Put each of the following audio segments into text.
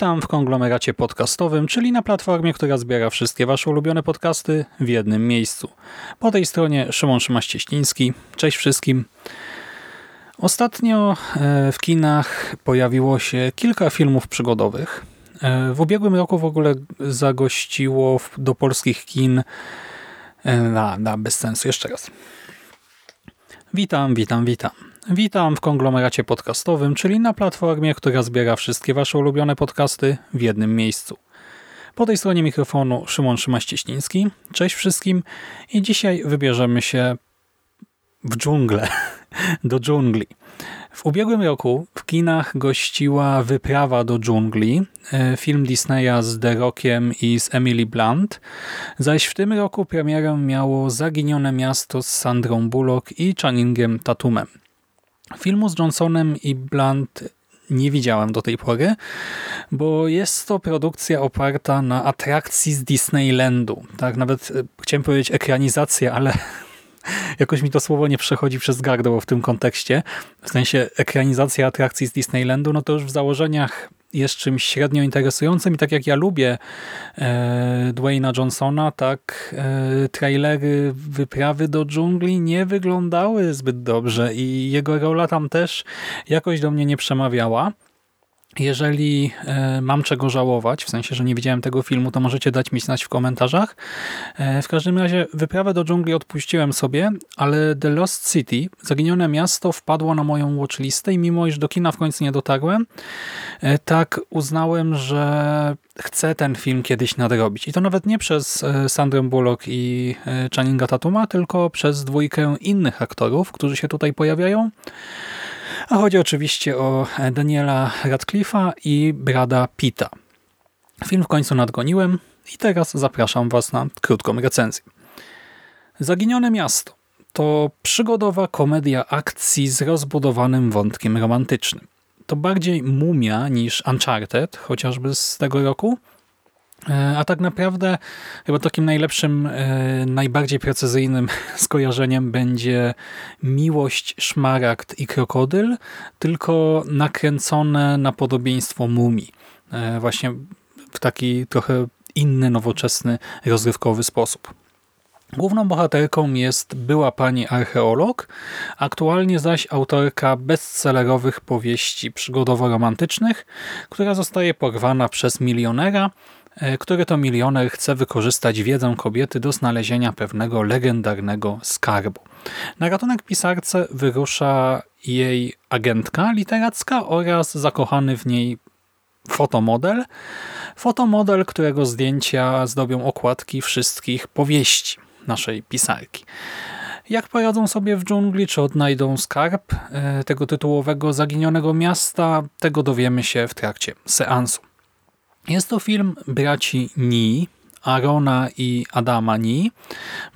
Witam w konglomeracie podcastowym, czyli na platformie, która zbiera wszystkie Wasze ulubione podcasty w jednym miejscu. Po tej stronie Szymon Szymaś-Cieśliński. Cześć wszystkim. Ostatnio e, w kinach pojawiło się kilka filmów przygodowych. E, w ubiegłym roku w ogóle zagościło do polskich kin e, na, na bez sensu. Jeszcze raz. Witam, witam, witam. Witam w konglomeracie podcastowym, czyli na platformie, która zbiera wszystkie Wasze ulubione podcasty w jednym miejscu. Po tej stronie mikrofonu Szymon Szymaś-Cieśliński. Cześć wszystkim i dzisiaj wybierzemy się w dżunglę, do dżungli. W ubiegłym roku w kinach gościła Wyprawa do dżungli, e, film Disneya z The Rockiem i z Emily Blunt, zaś w tym roku premierę miało Zaginione Miasto z Sandrą Bullock i Channingiem Tatumem. Filmu z Johnsonem i Blunt nie widziałem do tej pory, bo jest to produkcja oparta na atrakcji z Disneylandu. Tak, nawet e, chciałem powiedzieć ekranizacja, ale jakoś mi to słowo nie przechodzi przez gardło w tym kontekście. W sensie ekranizacja atrakcji z Disneylandu, no to już w założeniach jest czymś średnio interesującym i tak jak ja lubię e, Dwayna Johnsona, tak e, trailery wyprawy do dżungli nie wyglądały zbyt dobrze i jego rola tam też jakoś do mnie nie przemawiała. Jeżeli e, mam czego żałować, w sensie, że nie widziałem tego filmu, to możecie dać mi znać w komentarzach. E, w każdym razie wyprawę do dżungli odpuściłem sobie, ale The Lost City, Zaginione Miasto, wpadło na moją watchlistę i mimo iż do kina w końcu nie dotarłem, e, tak uznałem, że chcę ten film kiedyś nadrobić. I to nawet nie przez Sandrę Bullock i Channinga Tatuma, tylko przez dwójkę innych aktorów, którzy się tutaj pojawiają. A chodzi oczywiście o Daniela Radcliffe'a i Brada Pitta. Film w końcu nadgoniłem i teraz zapraszam Was na krótką recenzję. Zaginione miasto to przygodowa komedia akcji z rozbudowanym wątkiem romantycznym. To bardziej mumia niż Uncharted, chociażby z tego roku, a tak naprawdę chyba takim najlepszym, e, najbardziej precyzyjnym skojarzeniem będzie miłość, szmaragd i krokodyl, tylko nakręcone na podobieństwo mumii. E, właśnie w taki trochę inny, nowoczesny, rozrywkowy sposób. Główną bohaterką jest była pani archeolog, aktualnie zaś autorka bestsellerowych powieści przygodowo-romantycznych, która zostaje porwana przez milionera, E, który to milioner chce wykorzystać wiedzę kobiety do znalezienia pewnego legendarnego skarbu. Na ratunek pisarce wyrusza jej agentka literacka oraz zakochany w niej fotomodel. Fotomodel, którego zdjęcia zdobią okładki wszystkich powieści naszej pisarki. Jak poradzą sobie w dżungli, czy odnajdą skarb e, tego tytułowego zaginionego miasta, tego dowiemy się w trakcie seansu. Jest to film braci Ni, Arona i Adama Ni.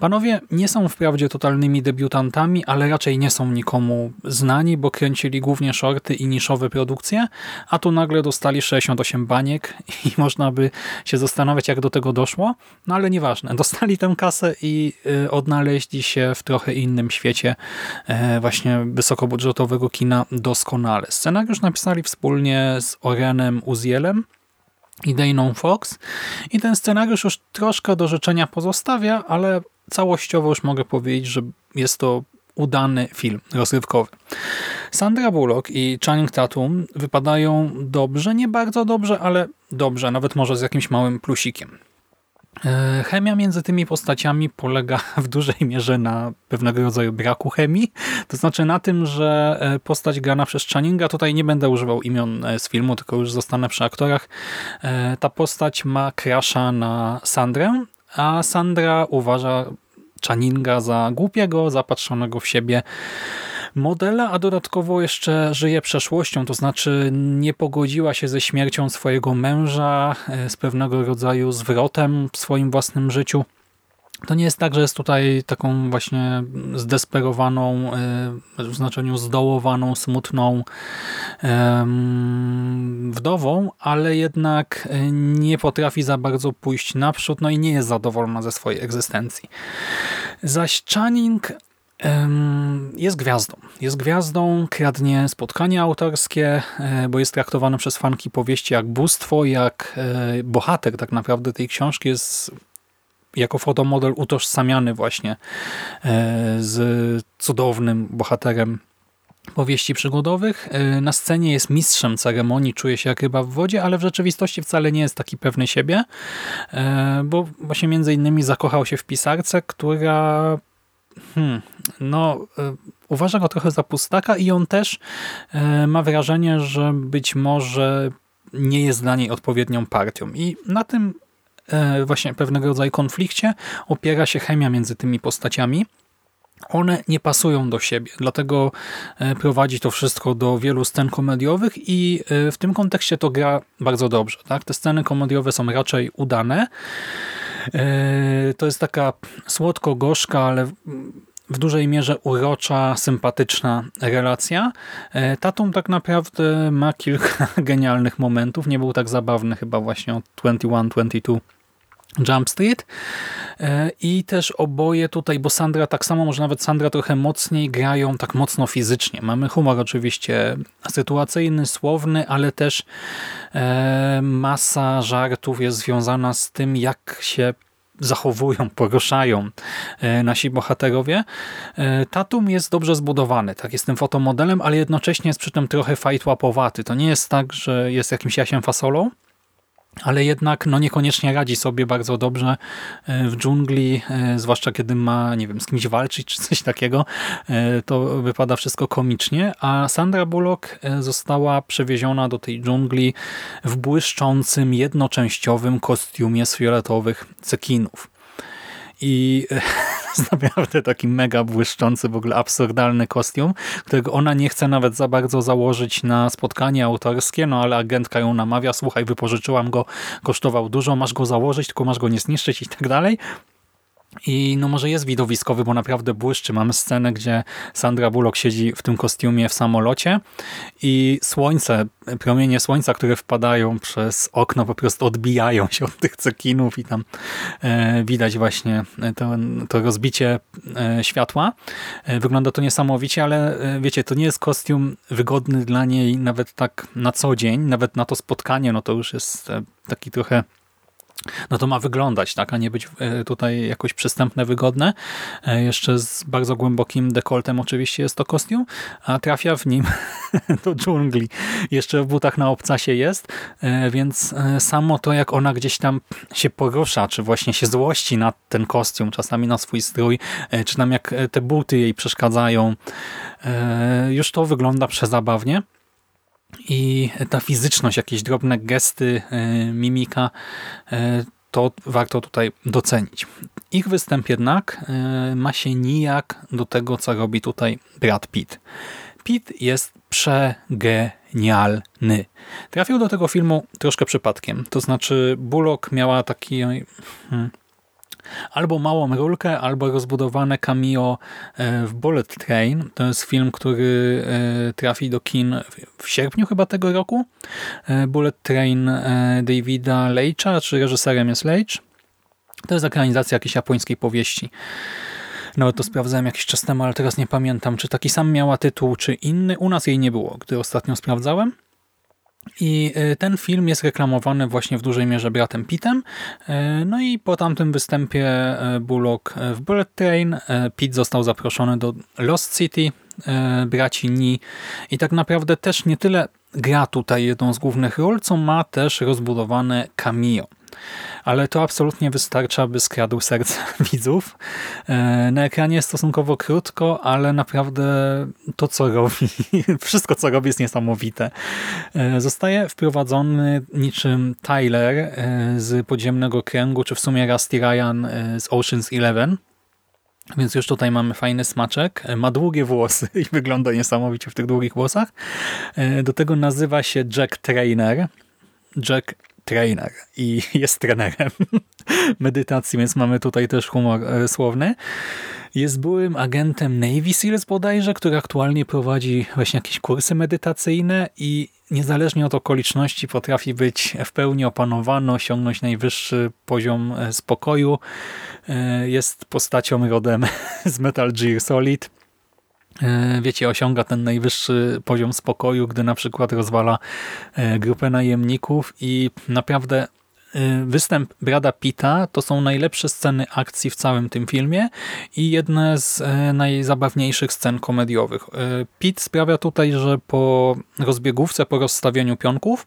Panowie nie są wprawdzie totalnymi debiutantami, ale raczej nie są nikomu znani, bo kręcili głównie shorty i niszowe produkcje, a tu nagle dostali 68 baniek i można by się zastanawiać, jak do tego doszło, no ale nieważne. Dostali tę kasę i y, odnaleźli się w trochę innym świecie e, właśnie wysokobudżetowego kina doskonale. Scenariusz napisali wspólnie z Orenem Uzielem, i Dana Fox. I ten scenariusz już troszkę do życzenia pozostawia, ale całościowo już mogę powiedzieć, że jest to udany film rozrywkowy. Sandra Bullock i Channing Tatum wypadają dobrze, nie bardzo dobrze, ale dobrze, nawet może z jakimś małym plusikiem. E, chemia między tymi postaciami polega w dużej mierze na pewnego rodzaju braku chemii. To znaczy na tym, że e, postać grana przez Channinga, tutaj nie będę używał imion e, z filmu, tylko już zostanę przy aktorach. Ta postać ma krasza na Sandrę, a Sandra uważa Channinga za głupiego, zapatrzonego w siebie modela, a dodatkowo jeszcze żyje przeszłością, to znaczy nie pogodziła się ze śmiercią swojego męża, e, z pewnego rodzaju zwrotem w swoim własnym życiu. To nie jest tak, że jest tutaj taką właśnie zdesperowaną, e, w znaczeniu zdołowaną, smutną wdową, ale jednak e, nie potrafi za bardzo pójść naprzód, no i nie jest zadowolona ze swojej egzystencji. Zaś Channing jest gwiazdą. Jest gwiazdą, kradnie spotkania autorskie, e, bo jest traktowany przez fanki powieści jak bóstwo, jak bohater tak naprawdę tej książki jest jako fotomodel utożsamiany właśnie e, z cudownym bohaterem powieści przygodowych. E, na scenie jest mistrzem ceremonii, czuje się jak ryba w wodzie, ale w rzeczywistości wcale nie jest taki pewny siebie, e, bo właśnie między innymi zakochał się w pisarce, która hmm, no, uważa go trochę za pustaka i on też ma wrażenie, że być może nie jest dla niej odpowiednią partią. I na tym E, właśnie pewnego rodzaju konflikcie opiera się chemia między tymi postaciami. One nie pasują do siebie, dlatego prowadzi to wszystko do wielu scen komediowych i w tym kontekście to gra bardzo dobrze. Tak? Te sceny komediowe są raczej udane. To jest taka słodko-gorzka, ale w dużej mierze urocza, sympatyczna relacja. Tatum tak naprawdę ma kilka genialnych momentów. Nie był tak zabawny chyba właśnie od 21, 22 Jump Street e, i też oboje tutaj, bo Sandra tak samo, może nawet Sandra trochę mocniej grają tak mocno fizycznie. Mamy humor oczywiście sytuacyjny, słowny, ale też e, masa żartów jest związana z tym, jak się zachowują, poruszają e, nasi bohaterowie. Tatum jest dobrze zbudowany, tak, jest tym fotomodelem, ale jednocześnie jest przy tym trochę fajtłapowaty. To nie jest tak, że jest jakimś jasiem fasolą, ale jednak no niekoniecznie radzi sobie bardzo dobrze e, w dżungli, e, zwłaszcza kiedy ma, nie wiem, z kimś walczyć czy coś takiego, e, to wypada wszystko komicznie, a Sandra Bullock została przewieziona do tej dżungli w błyszczącym, jednoczęściowym kostiumie z fioletowych cekinów. I jest naprawdę taki mega błyszczący, w ogóle absurdalny kostium, którego ona nie chce nawet za bardzo założyć na spotkanie autorskie, no ale agentka ją namawia, słuchaj, wypożyczyłam go, kosztował dużo, masz go założyć, tylko masz go nie zniszczyć i tak dalej. I no może jest widowiskowy, bo naprawdę błyszczy. Mamy scenę, gdzie Sandra Bullock siedzi w tym kostiumie w samolocie i słońce, promienie słońca, które wpadają przez okno po prostu odbijają się od tych cekinów i tam e, widać właśnie to, to rozbicie e, światła. E, wygląda to niesamowicie, ale wiecie, to nie jest kostium wygodny dla niej nawet tak na co dzień, nawet na to spotkanie, no to już jest taki trochę no to ma wyglądać, tak, a nie być e, tutaj jakoś przystępne, wygodne. E, jeszcze z bardzo głębokim dekoltem oczywiście jest to kostium, a trafia w nim do dżungli. Jeszcze w butach na obcasie jest, e, więc samo to, jak ona gdzieś tam się porusza, czy właśnie się złości na ten kostium, czasami na swój strój, czy tam jak te buty jej przeszkadzają, już to wygląda przezabawnie. I ta fizyczność, jakieś drobne gesty, e, mimika, e, to warto tutaj docenić. Ich występ jednak e, ma się nijak do tego, co robi tutaj Brad Pitt. Pitt jest przegenialny. Trafił do tego filmu troszkę przypadkiem. To znaczy Bullock miała taki hmm, albo małą rulkę, albo rozbudowane cameo e, w Bullet Train. To jest film, który e, trafi do kin w sierpniu chyba tego roku. E, Bullet Train Davida Leitcha, czy reżyserem jest Leitch. To jest ekranizacja jakiejś japońskiej powieści. Nawet to sprawdzałem jakiś czas temu, ale teraz nie pamiętam, czy taki sam miała tytuł, czy inny. U nas jej nie było, gdy ostatnio sprawdzałem. I e, ten film jest reklamowany właśnie w dużej mierze bratem Pittem. E, no i po tamtym występie e, Bullock w Bullet Train Pitt został zaproszony do Lost City braci Ni i tak naprawdę też nie tyle gra tutaj jedną z głównych ról, co ma też rozbudowane cameo ale to absolutnie wystarcza, by skradł serce widzów. E, na ekranie jest stosunkowo krótko, ale naprawdę to, co robi, wszystko, co robi jest niesamowite. E, zostaje wprowadzony niczym Tyler e, z Podziemnego Kręgu, czy w sumie Rusty Ryan z Ocean's Eleven, Więc już tutaj mamy fajny smaczek. Ma długie włosy i wygląda niesamowicie w tych długich włosach. Do tego nazywa się Jack Trainer. Jack Trainer i jest trenerem medytacji, więc mamy tutaj też humor słowny. Jest byłym agentem Navy Seals bodajże, który aktualnie prowadzi właśnie jakieś kursy medytacyjne i niezależnie od okoliczności potrafi być w pełni opanowany, osiągnąć najwyższy poziom e, spokoju. E, jest postacią rodem z Metal Gear Solid. E, wiecie, osiąga ten najwyższy poziom spokoju, gdy na przykład rozwala grupę najemników i naprawdę Y, występ Brada Pitta to są najlepsze sceny akcji w całym tym filmie i jedne z najzabawniejszych scen komediowych. Pitt sprawia tutaj, że po rozbiegówce, po rozstawieniu pionków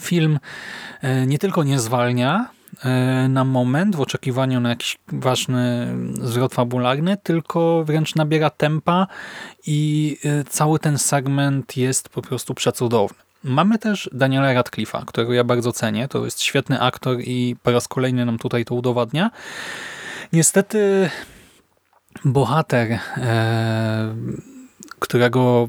film nie tylko nie zwalnia na moment w oczekiwaniu na jakiś ważny zwrot fabularny, tylko wręcz nabiera tempa i cały ten segment jest po prostu przecudowny. Mamy też Daniela Radcliffe'a, którego ja bardzo cenię. To jest świetny aktor i po raz kolejny nam tutaj to udowadnia. Niestety bohater, e, którego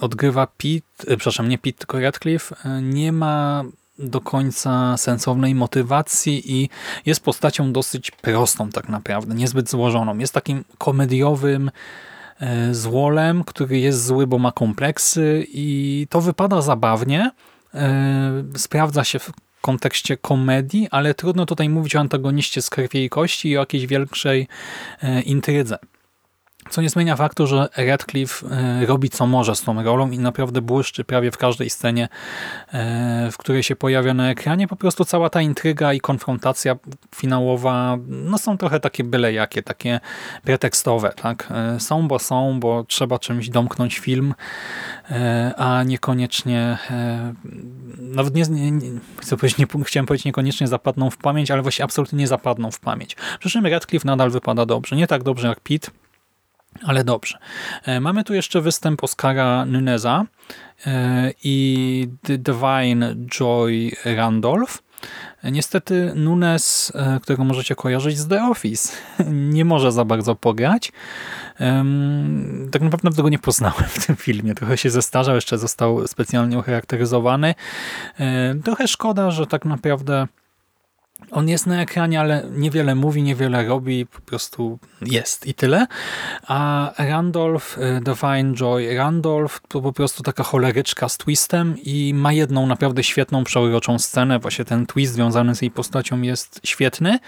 odgrywa Pete, e, przepraszam, nie Pete, tylko Radcliffe, e, nie ma do końca sensownej motywacji i jest postacią dosyć prostą tak naprawdę, niezbyt złożoną. Jest takim komediowym, E, z Wolem, który jest zły, bo ma kompleksy i to wypada zabawnie. E, sprawdza się w kontekście komedii, ale trudno tutaj mówić o antagoniście z krwi i kości i o jakiejś większej e, intrydze. Co nie zmienia faktu, że Radcliffe e, robi co może z tą rolą i naprawdę błyszczy prawie w każdej scenie, e, w której się pojawia na ekranie. Po prostu cała ta intryga i konfrontacja finałowa no są trochę takie byle jakie, takie pretekstowe. Tak? E, są, bo są, bo trzeba czymś domknąć film, a niekoniecznie nawet nie, nie, chcę powiedzieć, nie, chciałem powiedzieć niekoniecznie zapadną w pamięć, ale właśnie absolutnie nie zapadną w pamięć. Przy czym Radcliffe nadal wypada dobrze. Nie tak dobrze jak Pitt, ale dobrze. E, mamy tu jeszcze występ Oscara Nuneza e, i Divine Joy Randolph. E, niestety Nunes, którego możecie kojarzyć z The Office, nie może za bardzo pograć. Tak naprawdę tego nie poznałem w tym filmie. Trochę się zestarzał, jeszcze został specjalnie ucharakteryzowany. Trochę szkoda, że tak naprawdę on jest na ekranie, ale niewiele mówi, niewiele robi, po prostu jest i tyle. A Randolph, e, Divine Joy Randolph to po prostu taka choleryczka z twistem i ma jedną naprawdę świetną, przeoroczą scenę. Właśnie ten twist związany z jej postacią jest świetny,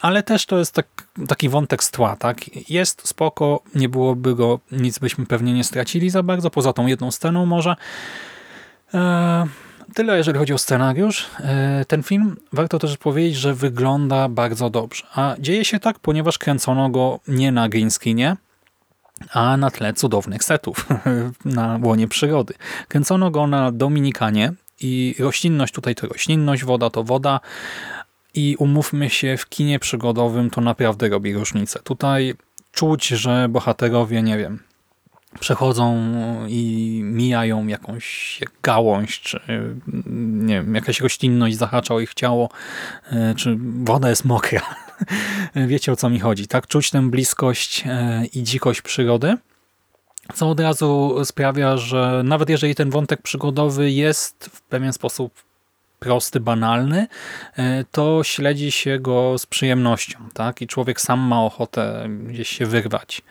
ale też to jest tak, taki wątek z tła. Tak? Jest spoko, nie byłoby go, nic byśmy pewnie nie stracili za bardzo, poza tą jedną sceną może. Eee, Tyle, jeżeli chodzi o scenariusz. E, ten film, warto też powiedzieć, że wygląda bardzo dobrze. A dzieje się tak, ponieważ kręcono go nie na green screenie, a na tle cudownych setów na łonie przyrody. Kręcono go na Dominikanie i roślinność tutaj to roślinność, woda to woda i umówmy się, w kinie przygodowym to naprawdę robi różnicę. Tutaj czuć, że bohaterowie, nie wiem, przechodzą i mijają jakąś gałąź, czy nie wiem, jakaś roślinność zahacza o ich ciało, e, czy woda jest mokra. Wiecie o co mi chodzi, tak? Czuć tę bliskość e, i dzikość przyrody, co od razu sprawia, że nawet jeżeli ten wątek przygodowy jest w pewien sposób prosty, banalny, e, to śledzi się go z przyjemnością, tak? I człowiek sam ma ochotę gdzieś się wyrwać.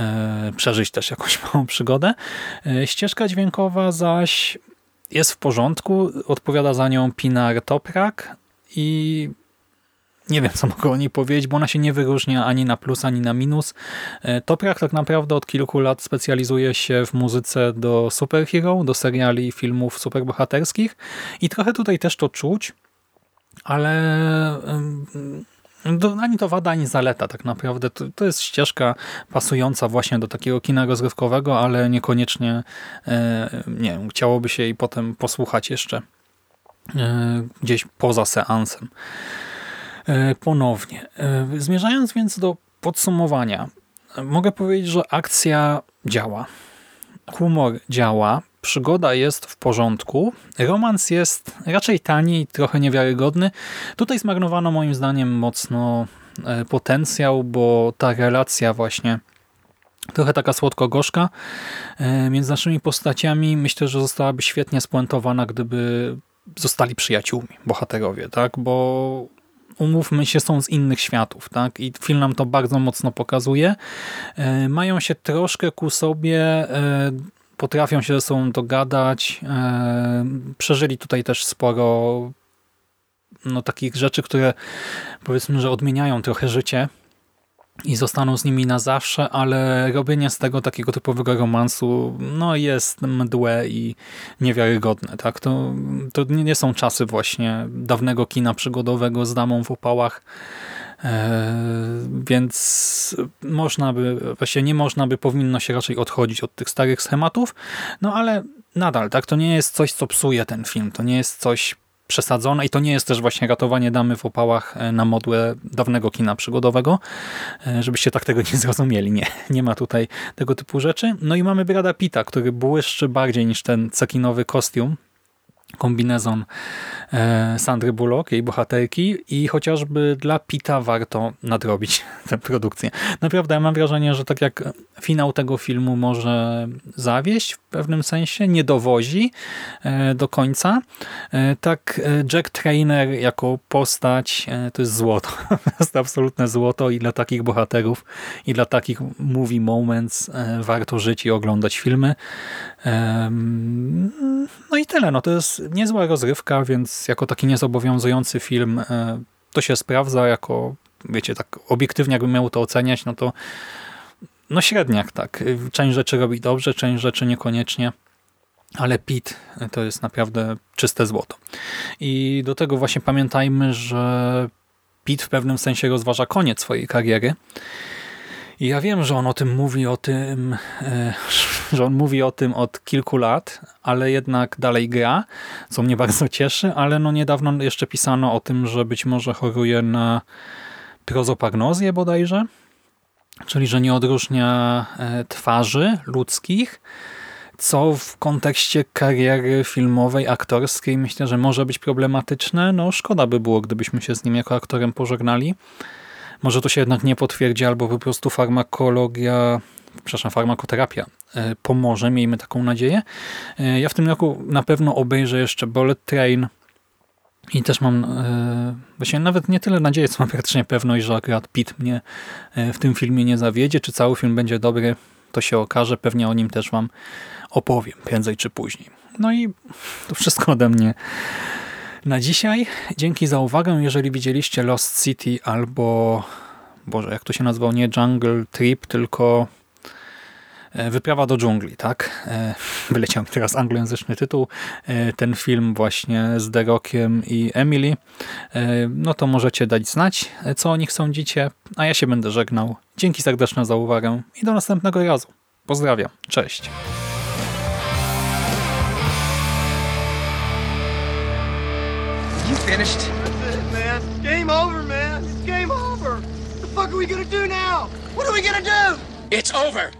E, przeżyć też jakąś małą przygodę. E, ścieżka dźwiękowa zaś jest w porządku, odpowiada za nią Pinar Toprak i nie wiem, co mogę o niej powiedzieć, bo ona się nie wyróżnia ani na plus, ani na minus. E, Toprak tak naprawdę od kilku lat specjalizuje się w muzyce do superhero, do seriali filmów superbohaterskich i trochę tutaj też to czuć, ale to, ani to wada, ani zaleta tak naprawdę. To, to, jest ścieżka pasująca właśnie do takiego kina rozrywkowego, ale niekoniecznie e, nie wiem, chciałoby się jej potem posłuchać jeszcze e, gdzieś poza seansem. E, ponownie. Zmierzając więc do podsumowania, mogę powiedzieć, że akcja działa. Humor działa, przygoda jest w porządku, romans jest raczej tani i trochę niewiarygodny. Tutaj zmarnowano moim zdaniem mocno e, potencjał, bo ta relacja właśnie trochę taka słodko-gorzka e, między naszymi postaciami myślę, że zostałaby świetnie spuentowana, gdyby zostali przyjaciółmi bohaterowie, tak? Bo umówmy się, są z innych światów, tak? I film nam to bardzo mocno pokazuje. E, mają się troszkę ku sobie, potrafią się ze sobą dogadać. E, przeżyli tutaj też sporo no, takich rzeczy, które powiedzmy, że odmieniają trochę życie i zostaną z nimi na zawsze, ale robienie z tego takiego typowego romansu no jest mdłe i niewiarygodne. Tak? To, to nie są czasy właśnie dawnego kina przygodowego z damą w opałach, więc można by, właśnie nie można by, powinno się raczej odchodzić od tych starych schematów, no ale nadal, tak, to nie jest coś, co psuje ten film, to nie jest coś przesadzone i to nie jest też właśnie ratowanie damy w opałach e, na modłę dawnego kina przygodowego, e, żebyście tak tego nie zrozumieli. Nie, nie ma tutaj tego typu rzeczy. No i mamy Brada Pita, który błyszczy bardziej niż ten cekinowy kostium, kombinezon e, Sandry Bullock, jej bohaterki i chociażby dla Pita warto nadrobić tę produkcję. Naprawdę ja mam wrażenie, że tak jak finał tego filmu może zawieść pewnym sensie, nie dowozi e, do końca, e, tak Jack Trainer jako postać to jest złoto. to jest absolutne złoto i dla takich bohaterów i dla takich movie moments warto żyć i oglądać filmy. No i tyle. No to jest niezła rozrywka, więc jako taki niezobowiązujący film e, to się sprawdza jako, wiecie, tak obiektywnie jakbym miał to oceniać, no to no średniak tak. Część rzeczy robi dobrze, część rzeczy niekoniecznie, ale Pit to jest naprawdę czyste złoto. I do tego właśnie pamiętajmy, że Pit w pewnym sensie rozważa koniec swojej kariery i ja wiem, że on o tym mówi, o tym, e, że on mówi o tym od kilku lat, ale jednak dalej gra, co mnie bardzo cieszy, ale no niedawno jeszcze pisano o tym, że być może choruje na prozopagnozję bodajże, czyli że nie odróżnia e, twarzy ludzkich, co w kontekście kariery filmowej, aktorskiej myślę, że może być problematyczne. No szkoda by było, gdybyśmy się z nim jako aktorem pożegnali. Może to się jednak nie potwierdzi, albo po prostu farmakologia, przepraszam, farmakoterapia e, pomoże, miejmy taką nadzieję. E, ja w tym roku na pewno obejrzę jeszcze Bullet Train i też mam e, właśnie nawet nie tyle nadzieję, co mam praktycznie pewność, że akurat Pitt mnie w tym filmie nie zawiedzie. Czy cały film będzie dobry, to się okaże. Pewnie o nim też wam opowiem prędzej czy później. No i to wszystko ode mnie na dzisiaj. Dzięki za uwagę. Jeżeli widzieliście Lost City albo, Boże, jak to się nazywał, nie Jungle Trip, tylko e, Wyprawa do dżungli, tak? E, wyleciał mi teraz anglojęzyczny tytuł. E, ten film właśnie z The Rockiem i Emily. No to możecie dać znać, co o nich sądzicie, a ja się będę żegnał. Dzięki serdeczne za uwagę i do następnego razu. Pozdrawiam. Cześć. You finished? That's it, man. Game over, man. It's game over. What the fuck are we gonna do now? What are we gonna do? It's over.